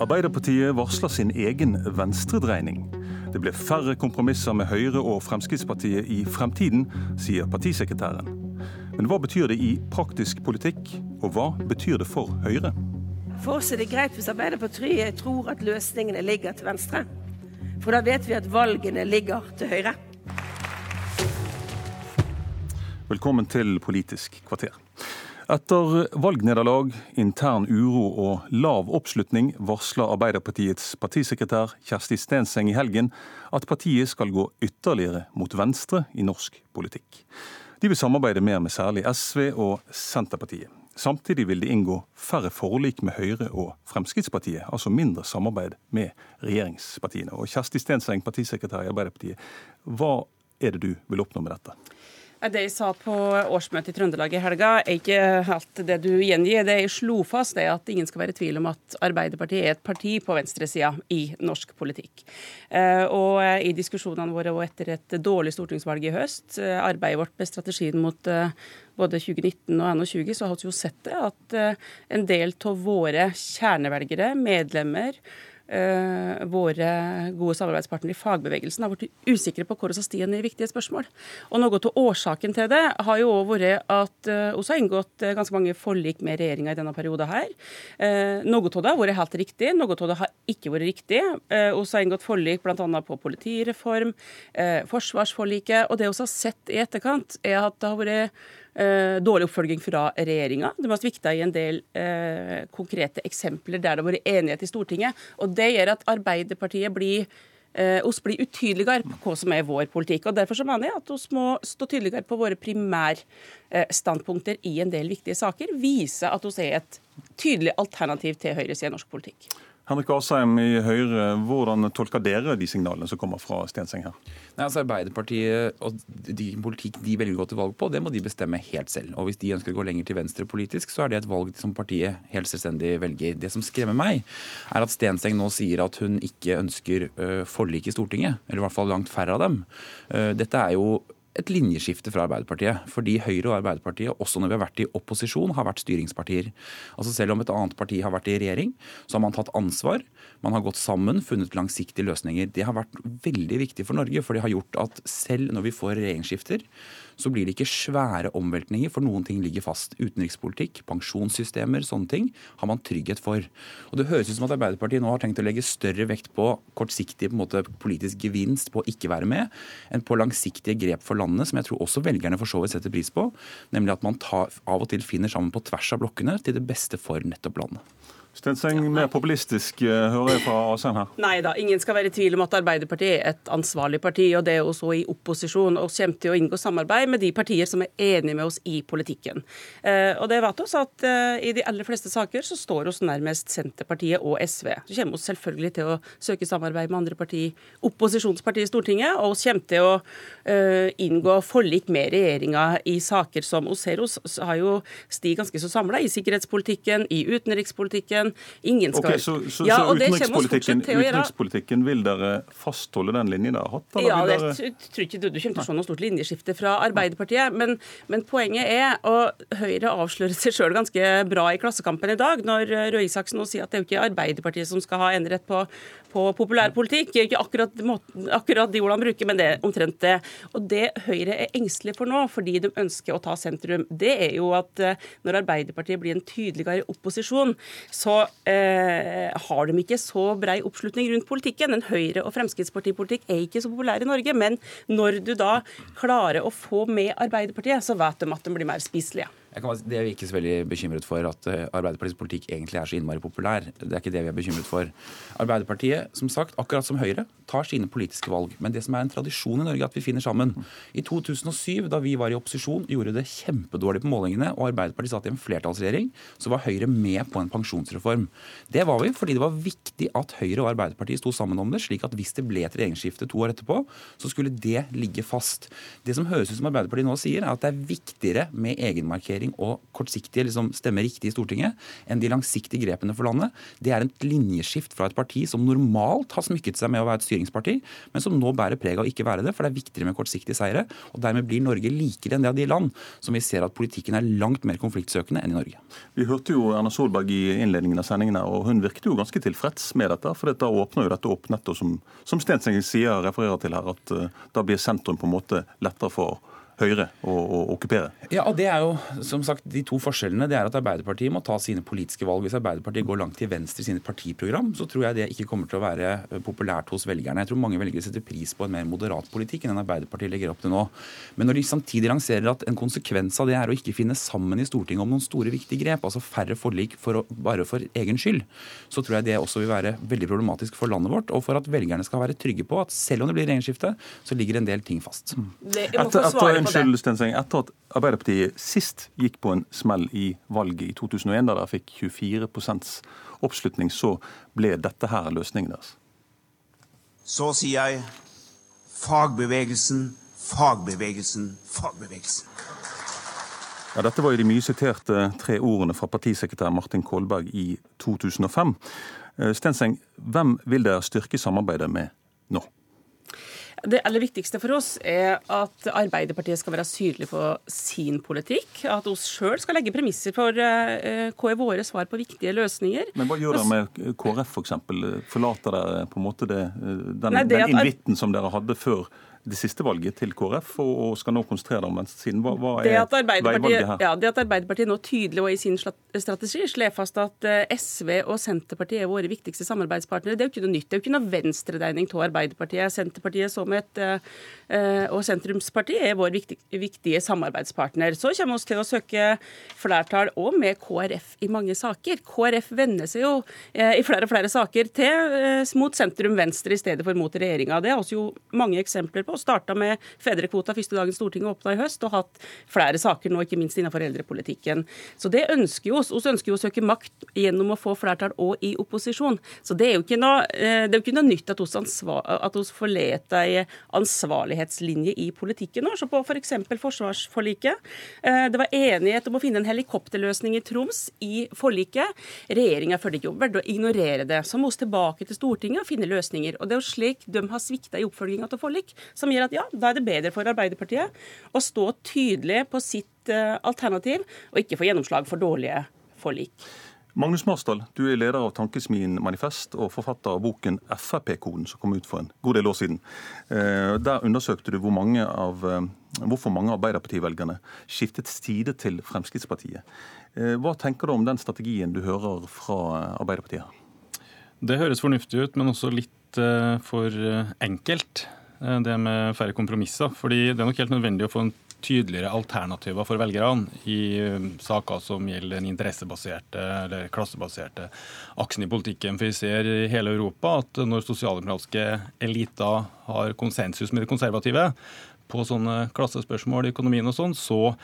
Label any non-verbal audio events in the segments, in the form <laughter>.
Arbeiderpartiet varsler sin egen venstredreining. Det blir færre kompromisser med Høyre og Fremskrittspartiet i fremtiden, sier partisekretæren. Men hva betyr det i praktisk politikk, og hva betyr det for Høyre? For oss er det greit hvis Arbeiderpartiet tror at løsningene ligger til venstre. For da vet vi at valgene ligger til høyre. Velkommen til Politisk kvarter. Etter valgnederlag, intern uro og lav oppslutning varsler Arbeiderpartiets partisekretær Kjersti Stenseng i helgen at partiet skal gå ytterligere mot venstre i norsk politikk. De vil samarbeide mer med særlig SV og Senterpartiet. Samtidig vil de inngå færre forlik med Høyre og Fremskrittspartiet, altså mindre samarbeid med regjeringspartiene. Og Kjersti Stenseng, partisekretær i Arbeiderpartiet, hva er det du vil oppnå med dette? Det jeg sa på årsmøtet i Trøndelag i helga, er ikke helt det du gjengir. Det jeg slo fast, er at ingen skal være i tvil om at Arbeiderpartiet er et parti på venstresida i norsk politikk. Eh, og i diskusjonene våre og etter et dårlig stortingsvalg i høst, eh, arbeidet vårt med strategien mot eh, både 2019 og 2021, så har vi jo sett det at en del av våre kjernevelgere, medlemmer, Uh, våre gode samarbeidspartnere i fagbevegelsen har blitt usikre på hvor vi stien i viktige spørsmål. Og Noe av årsaken til det har jo også vært at uh, har inngått uh, ganske mange forlik med regjeringa i denne perioden. her. Uh, noe av det har vært helt riktig, noe av det har ikke vært riktig. Uh, vi har inngått forlik bl.a. på politireform, forsvarsforliket. og Det vi har sett i etterkant, er at det har vært eh, dårlig oppfølging fra regjeringa. De har svikta i en del eh, konkrete eksempler der det har vært enighet i Stortinget. og Det gjør at Arbeiderpartiet blir eh, blir utydeligere på hva som er vår politikk. og Derfor så mener jeg at vi må stå tydeligere på våre primærstandpunkter i en del viktige saker. Vise at vi er et tydelig alternativ til høyresida i norsk politikk. Henrik Asheim i Høyre, hvordan tolker dere de signalene som kommer fra Stenseng her? Nei, altså Arbeiderpartiet og de politikk de velger å gå til valg på, det må de bestemme helt selv. Og Hvis de ønsker å gå lenger til venstre politisk, så er det et valg som partiet helt selvstendig velger. Det som skremmer meg, er at Stenseng nå sier at hun ikke ønsker forlik i Stortinget. Eller i hvert fall langt færre av dem. Dette er jo et linjeskifte fra Arbeiderpartiet. Fordi Høyre og Arbeiderpartiet, også når vi har vært i opposisjon, har vært styringspartier. Altså Selv om et annet parti har vært i regjering, så har man tatt ansvar. Man har gått sammen, funnet langsiktige løsninger. Det har vært veldig viktig for Norge, for det har gjort at selv når vi får regjeringsskifter, så blir det ikke svære omveltninger, for noen ting ligger fast. Utenrikspolitikk, pensjonssystemer, sånne ting har man trygghet for. Og Det høres ut som at Arbeiderpartiet nå har tenkt å legge større vekt på kortsiktig på en måte, politisk gevinst på å ikke være med, enn på langsiktige grep for landet, som jeg tror også velgerne for så vidt setter pris på. Nemlig at man tar, av og til finner sammen på tvers av blokkene til det beste for nettopp landet. Stenseng, mer populistisk eh, hører jeg fra Asheim her. Nei da, ingen skal være i tvil om at Arbeiderpartiet er et ansvarlig parti, og det er også i opposisjon. Og kommer til å inngå samarbeid med de partier som er enige med oss i politikken. Eh, og det vet oss at eh, i de aller fleste saker så står oss nærmest Senterpartiet og SV. Så kommer vi selvfølgelig til å søke samarbeid med andre parti, opposisjonspartiet i Stortinget, og vi kommer til å inngå forlik med regjeringa i saker som oss ser oss har jo sti ganske så samla i sikkerhetspolitikken, i utenrikspolitikken utenrikspolitikken. Ingen skal... Okay, så, så, ja, så utenrikspolitikken, utenrikspolitikken, vil dere fastholde den linjen dere har hatt? Ja, dere... tror ikke du, du kommer til å se noe stort linjeskifte fra Arbeiderpartiet. Men, men, poenget er, og Høyre avslører seg sjøl ganske bra i Klassekampen i dag, når Røe Isaksen nå sier at det er jo ikke Arbeiderpartiet som skal ha enerett på, på populærpolitikk. Ikke akkurat, akkurat de ordene han bruker, men det er omtrent det. Og det Høyre er engstelig for nå, fordi de ønsker å ta sentrum, det er jo at eh, når Arbeiderpartiet blir en tydeligere opposisjon, så eh, har de ikke så brei oppslutning rundt politikken. En Høyre- og Fremskrittspartipolitikk er ikke så populær i Norge. Men når du da klarer å få med Arbeiderpartiet, så vet de at de blir mer spiselige. Kan, det er vi ikke så veldig bekymret for, at eh, Arbeiderpartiets politikk egentlig er så innmari populær. Det er ikke det vi er bekymret for. Arbeiderpartiet, som sagt, akkurat som Høyre, tar sine politiske valg. Men det som er en tradisjon i Norge, at vi finner sammen. I 2007, da vi var i opposisjon, gjorde det kjempedårlig på målingene, og Arbeiderpartiet satt i en flertallsregjering, så var Høyre med på en pensjonsreform. Det var vi fordi det var viktig at Høyre og Arbeiderpartiet sto sammen om det, slik at hvis det ble et regjeringsskifte to år etterpå, så skulle det ligge fast. Det som høres ut som Arbeiderpartiet nå sier, er at det er viktigere med egenmarkering polarisering og kortsiktige liksom, stemme riktig i Stortinget enn de langsiktige grepene for landet. Det er et linjeskift fra et parti som normalt har smykket seg med å være et styringsparti, men som nå bærer preg av ikke være det, for det er viktigere med kortsiktige seire. og Dermed blir Norge likere enn det av de land som vi ser at politikken er langt mer konfliktsøkende enn i Norge. Vi hørte jo Erna Solberg i innledningen av sendingen, og hun virket jo ganske tilfreds med dette. For da åpner jo dette opp nettopp, som, som Stenseng sier, refererer til her, at uh, da blir sentrum på en måte lettere for Høyre å, å, okkupere? Ja, og det er jo som sagt de to forskjellene. Det er at Arbeiderpartiet må ta sine politiske valg. Hvis Arbeiderpartiet går langt til venstre i sine partiprogram, så tror jeg det ikke kommer til å være eh, populært hos velgerne. Jeg tror mange velgere setter pris på en mer moderat politikk enn Arbeiderpartiet legger opp til nå. Men når de samtidig lanserer at en konsekvens av det er å ikke finne sammen i Stortinget om noen store, viktige grep, altså færre forlik for å, bare for egen skyld, så tror jeg det også vil være veldig problematisk for landet vårt, og for at velgerne skal være trygge på at selv om det blir regjeringsskifte, så ligger en del ting fast. Det, jeg må få svare på Unnskyld, Stenseng. Etter at Arbeiderpartiet sist gikk på en smell i valget i 2001, da de fikk 24 oppslutning, så ble dette her løsningen deres. Så sier jeg fagbevegelsen, fagbevegelsen, fagbevegelsen. Ja, dette var jo de mye siterte tre ordene fra partisekretær Martin Kolberg i 2005. Eh, Stenseng, hvem vil dere styrke samarbeidet med nå? Det aller viktigste for oss er at Arbeiderpartiet skal være sydelig på sin politikk. At oss sjøl skal legge premisser for uh, hva er våre svar på viktige løsninger. Men hva gjør dere med KrF f.eks.? For Forlater dere på en måte det, eh, den, Nei, den invitten som dere hadde før det siste valget til KrF, og skal nå konsentrere deg om venstresiden. Hva, hva er veivalget her? Ja, det at Arbeiderpartiet nå tydelig og i sin strategi slår fast at eh, SV og Senterpartiet er våre viktigste samarbeidspartnere, det er jo ikke noe nytt. Det er jo ikke noe venstredreining av Arbeiderpartiet. Senterpartiet som et uh, og sentrumspartiet er vår viktige, viktige samarbeidspartner. Så kommer vi til å søke flertall òg med KrF i mange saker. KrF vender seg jo i flere og flere saker til mot sentrum-venstre i stedet for mot regjeringa. Det er også jo mange eksempler på på. Starta med fedrekvota første dagen Stortinget åpna i høst, og hatt flere saker nå, ikke minst innenfor eldrepolitikken. Så det ønsker jo oss. Vi ønsker jo å søke makt gjennom å få flertall òg i opposisjon. Så det er jo ikke noe, eh, jo ikke noe nytt at vi forlater ei ansvarlighetslinje i politikken nå. Så på f.eks. For forsvarsforliket. Eh, det var enighet om å finne en helikopterløsning i Troms i forliket. Regjeringa følger ikke opp, velger å ignorere det. Så må vi tilbake til Stortinget og finne løsninger. Og Det er jo slik de har svikta i oppfølginga av forlik som gjør at ja, da er det bedre for Arbeiderpartiet å stå tydelig på sitt uh, alternativ, og ikke få gjennomslag for dårlige forlik. Magnus Marsdal, du er leder av Tankesmien Manifest og forfatter av boken Frp-koden, som kom ut for en god del år siden. Eh, der undersøkte du hvor mange av, eh, hvorfor mange Arbeiderpartivelgerne skiftet side til Fremskrittspartiet. Hva tenker du om den strategien du hører fra Arbeiderpartiet? Det høres fornuftig ut, men også litt for enkelt. Eh, det med færre kompromisser. fordi Det er nok helt nødvendig å få en tydeligere alternativer for velgerne i eh, saker som gjelder den interessebaserte eller klassebaserte aksen i politikken. For Vi ser i hele Europa at når sosialdemokratiske eliter har konsensus med de konservative på sånne klassespørsmål i økonomien og sånn, så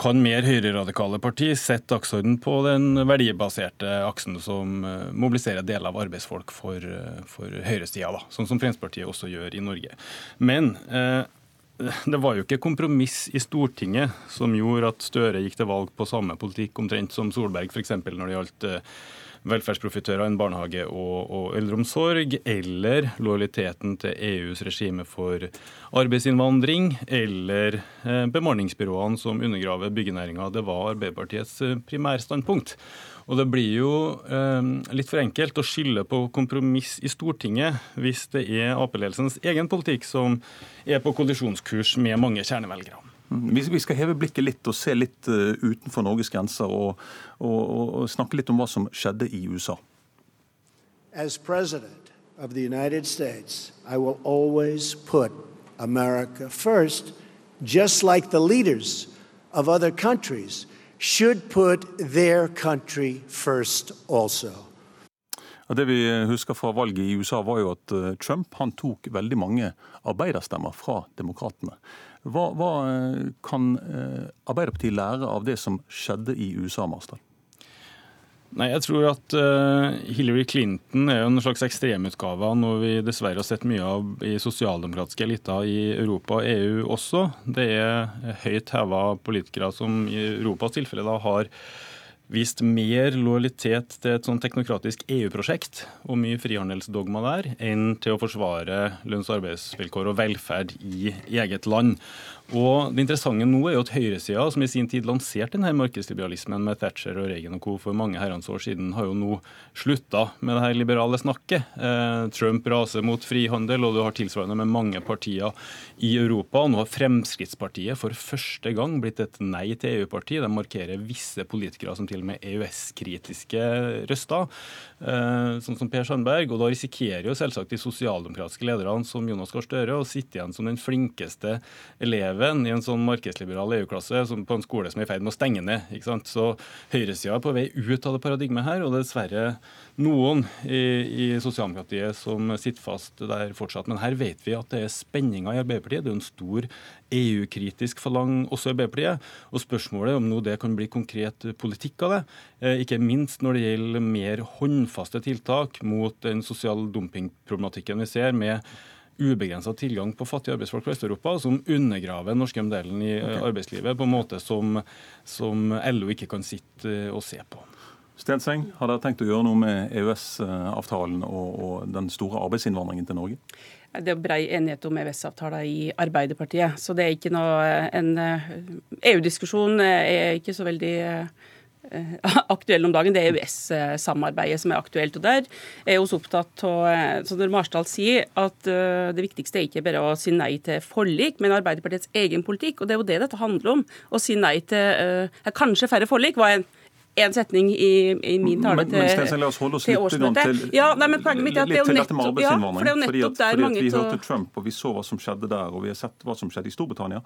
kan mer høyreradikale parti sette dagsorden på den verdibaserte aksen som eh, mobiliserer deler av arbeidsfolk for, eh, for høyresida, sånn som Fremskrittspartiet også gjør i Norge. Men eh, det var jo ikke kompromiss i Stortinget som gjorde at Støre gikk til valg på samme politikk omtrent som Solberg f.eks. når det gjaldt eh, velferdsprofitører innen barnehage og, og, eldreomsorg, eller lojaliteten til EUs regime for arbeidsinnvandring, eller eh, bemanningsbyråene som undergraver byggenæringa. Det var Arbeiderpartiets eh, primærstandpunkt. Og det blir jo eh, litt for enkelt å skylde på kompromiss i Stortinget hvis det er Ap-ledelsens egen politikk som er på kollisjonskurs med mange kjernevelgere. Vi skal heve blikket litt og se litt eh, utenfor Norges grenser og, og, og snakke litt om hva som skjedde i USA. As president of the United States, I will always put America first, just like the leaders of other countries should put their country first also. Det vi husker fra valget i USA, var jo at eh, Trump han tok veldig mange arbeiderstemmer fra demokratene. Hva, hva, kan eh, Arbeiderpartiet lære av det som skjedde i USA, Marsdal? Nei, jeg tror at uh, Hillary Clinton er jo en slags ekstremutgave av noe vi dessverre har sett mye av i sosialdemokratiske eliter i Europa og EU også. Det er høyt heva politikere som i Europas tilfelle da har vist mer lojalitet til et sånn teknokratisk EU-prosjekt og mye frihandelsdogma der, enn til å forsvare lønns- og arbeidsvilkår og velferd i eget land. Og Det interessante nå er jo at høyresida, som i sin tid lanserte denne markedsliberalismen med Thatcher og Reagan og co. for mange herrens år siden, har jo nå slutta med det her liberale snakket. Eh, Trump raser mot frihandel, og du har tilsvarende med mange partier i Europa. Og nå har Fremskrittspartiet for første gang blitt et nei til EU-parti. De markerer visse politikere som til og med EØS-kritiske røster, eh, sånn som Per Sandberg. Og da risikerer jo selvsagt de sosialdemokratiske lederne som Jonas Gahr Støre å sitte igjen som den flinkeste eleven i en sånn markedsliberal EU-klasse på en skole som er i ferd med å stenge ned. ikke sant? Så høyresida er på vei ut av det paradigmet her, og det er dessverre noen i, i sosialdemokratiet som sitter fast der fortsatt. Men her vet vi at det er spenninger i Arbeiderpartiet. Det er jo en stor EU-kritisk falang også i Arbeiderpartiet. Og spørsmålet om nå det kan bli konkret politikk av det. Eh, ikke minst når det gjelder mer håndfaste tiltak mot den sosiale dumpingproblematikken vi ser med ubegrensa tilgang på fattige arbeidsfolk fra Øst-Europa, som undergraver den norske modellen i okay. arbeidslivet på en måte som, som LO ikke kan sitte eh, og se på. Stenseng, har dere tenkt å gjøre noe med EØS-avtalen og, og, den store arbeidsinnvandringen til Norge? Det er brei enighet om EØS-avtalen i Arbeiderpartiet, så det er ikke noe En EU-diskusjon eh, e er ikke så veldig Eh, <laughs> aktuell om dagen, det er EØS-samarbeidet som er aktuelt. og Der er vi opptatt av som så når Marsdal sier at eh, det viktigste er ikke bare å si nei til forlik, men Arbeiderpartiets egen politikk. og Det er jo det dette handler om. Å si nei til kanskje færre forlik var en én setning i, i, min tale til, men, men la oss holde oss til årsmøtet. Ja, nei, men poenget mitt er at det er jo nettopp, ja, for det er jo nettopp der mange Vi hørte Trump, og vi så hva som skjedde der, og vi har sett hva som skjedde i Storbritannia.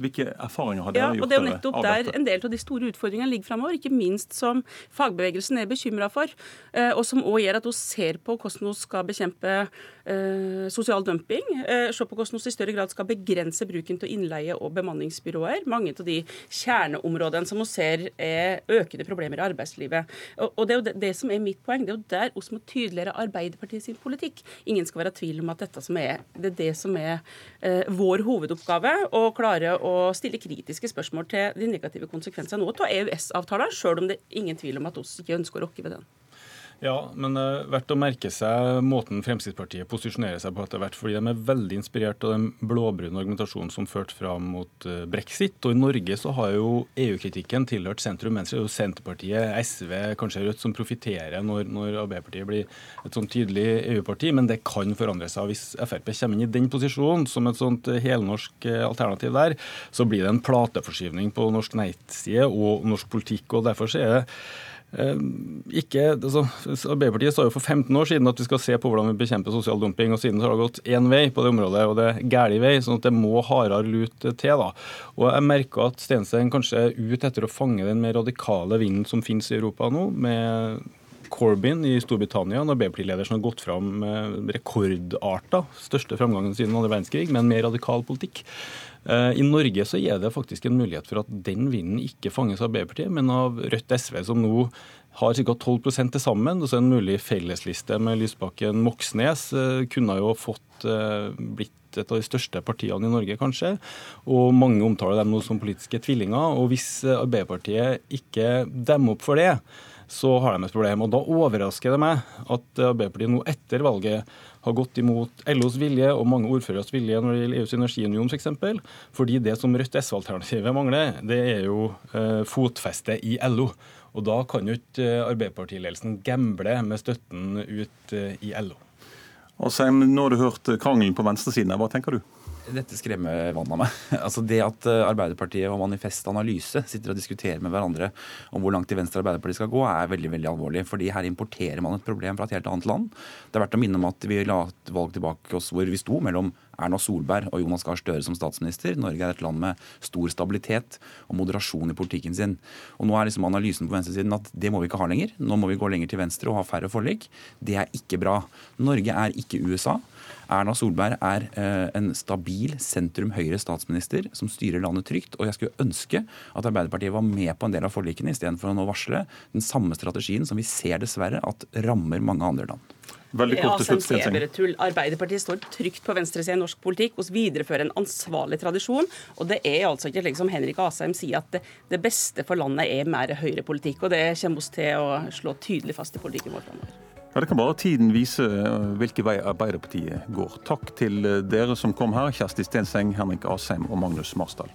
Hvilke erfaringer har dere ja, gjort og Det er jo nettopp der en del av de store utfordringene ligger framover, ikke minst som fagbevegelsen er bekymra for, eh, og som òg gjør at hun ser på hvordan hun skal bekjempe eh, sosial dumping, eh, se på hvordan vi i større grad skal begrense bruken til innleie og bemanningsbyråer. Mange av de kjerneområdene som vi ser er økende problemer problemer i arbeidslivet. Og, Det er jo det, det, som er mitt poeng. Det er jo der vi må tydeligere Arbeiderpartiet sin politikk. Ingen skal være i tvil om at dette som er, det er det som er eh, vår hovedoppgave. Å klare å stille kritiske spørsmål til de negative konsekvensene nå av EØS-avtalen, sjøl om det er ingen tvil om at vi ikke ønsker å rokke ved den. Ja, men det uh, verdt å merke seg måten Fremskrittspartiet posisjonerer seg på etter hvert. fordi de er veldig inspirert av den blåbrune argumentasjonen som førte fram mot uh, brexit. Og i Norge så har jo EU-kritikken tilhørt sentrum-venstre. Det er jo Senterpartiet, SV, kanskje Rødt som profitterer når, når Arbeiderpartiet blir et sånn tydelig EU-parti. Men det kan forandre seg. Hvis Frp kommer inn i den posisjonen som et sånt helnorsk uh, alternativ der, så blir det en plateforskyvning på norsk nei-side og norsk politikk. og derfor så er det Eh, ikke, altså, Arbeiderpartiet sa jo for 15 år siden at vi skal se på hvordan vi bekjemper sosial dumping, og siden har det gått én vei på det området, og det er gæli vei, sånn at det må hardere lut til. da. Og Jeg merker at Stenstein kanskje er ute etter å fange den mer radikale vinden som finnes i Europa nå, med Corbyn i Storbritannia, en Arbeiderpartileder som har gått fram med rekordarta, største framgangen siden andre verdenskrig, med en mer radikal politikk. Eh, I Norge så er det faktisk en mulighet for at den vinden ikke fanges av Arbeiderpartiet, men av Rødt SV, som nå har ca. 12% til sammen. Og Så en mulig fellesliste med Lysbakken Moxnes eh, kunne jo fått eh, blitt et av de største partiene i Norge, kanskje. Og mange omtaler dem nå som politiske tvillinger. Og hvis Arbeiderpartiet ikke demmer opp for det, så har de et problem. Og da overrasker det meg at Arbeiderpartiet nå etter valget har gått imot LOs vilje og mange ordføreres vilje når det gjelder EUs energiunion f.eks. For eksempel. Fordi det som Rødt-SV-alternativet mangler, det er jo eh, fotfeste i LO. Og da kan jo ikke eh, Arbeiderpartiledelsen gamble med støtten ut eh, i LO. Og Seim, nå har du hørt krangelen på venstresiden. Hva tenker du? Dette skremmer vannet av meg. <laughs> Altså Det at eh, Arbeiderpartiet og Manifest Analyse sitter og diskuterer med hverandre om hvor langt til venstre Arbeiderpartiet skal gå, er veldig veldig alvorlig. fordi her importerer man et problem fra et helt annet land. Det er verdt å minne om at vi la et valg tilbake oss hvor vi sto mellom Erna Solberg og Jonas Gahr Støre som statsminister. Norge er et land med stor stabilitet og moderasjon i politikken sin. Og nå er liksom analysen på venstresiden at det må vi ikke ha lenger. Nå må vi gå lenger til venstre og ha færre forlik. Det er ikke bra. Norge er ikke USA. Erna Solberg er eh, en stabil sentrum-høyre statsminister som styrer landet trygt. Og jeg skulle ønske at Arbeiderpartiet var med på en del av forlikene, istedenfor å nå varsle den samme strategien som vi ser dessverre at rammer mange andre land. Veldig kort til slutt. Arbeiderpartiet står trygt på venstresiden i norsk politikk. Vi viderefører en ansvarlig tradisjon. Og det er altså ikke slik som Henrik Asheim sier, at det, det beste for landet er mer høyrepolitikk. Og det kommer vi til å slå tydelig fast i politikken vår framover. Ja, Det kan bare tiden vise eh, hvilken vei Arbeiderpartiet går. Takk til eh, dere som kom her, Kjersti Stenseng, Henrik Asheim og Magnus Marsdal.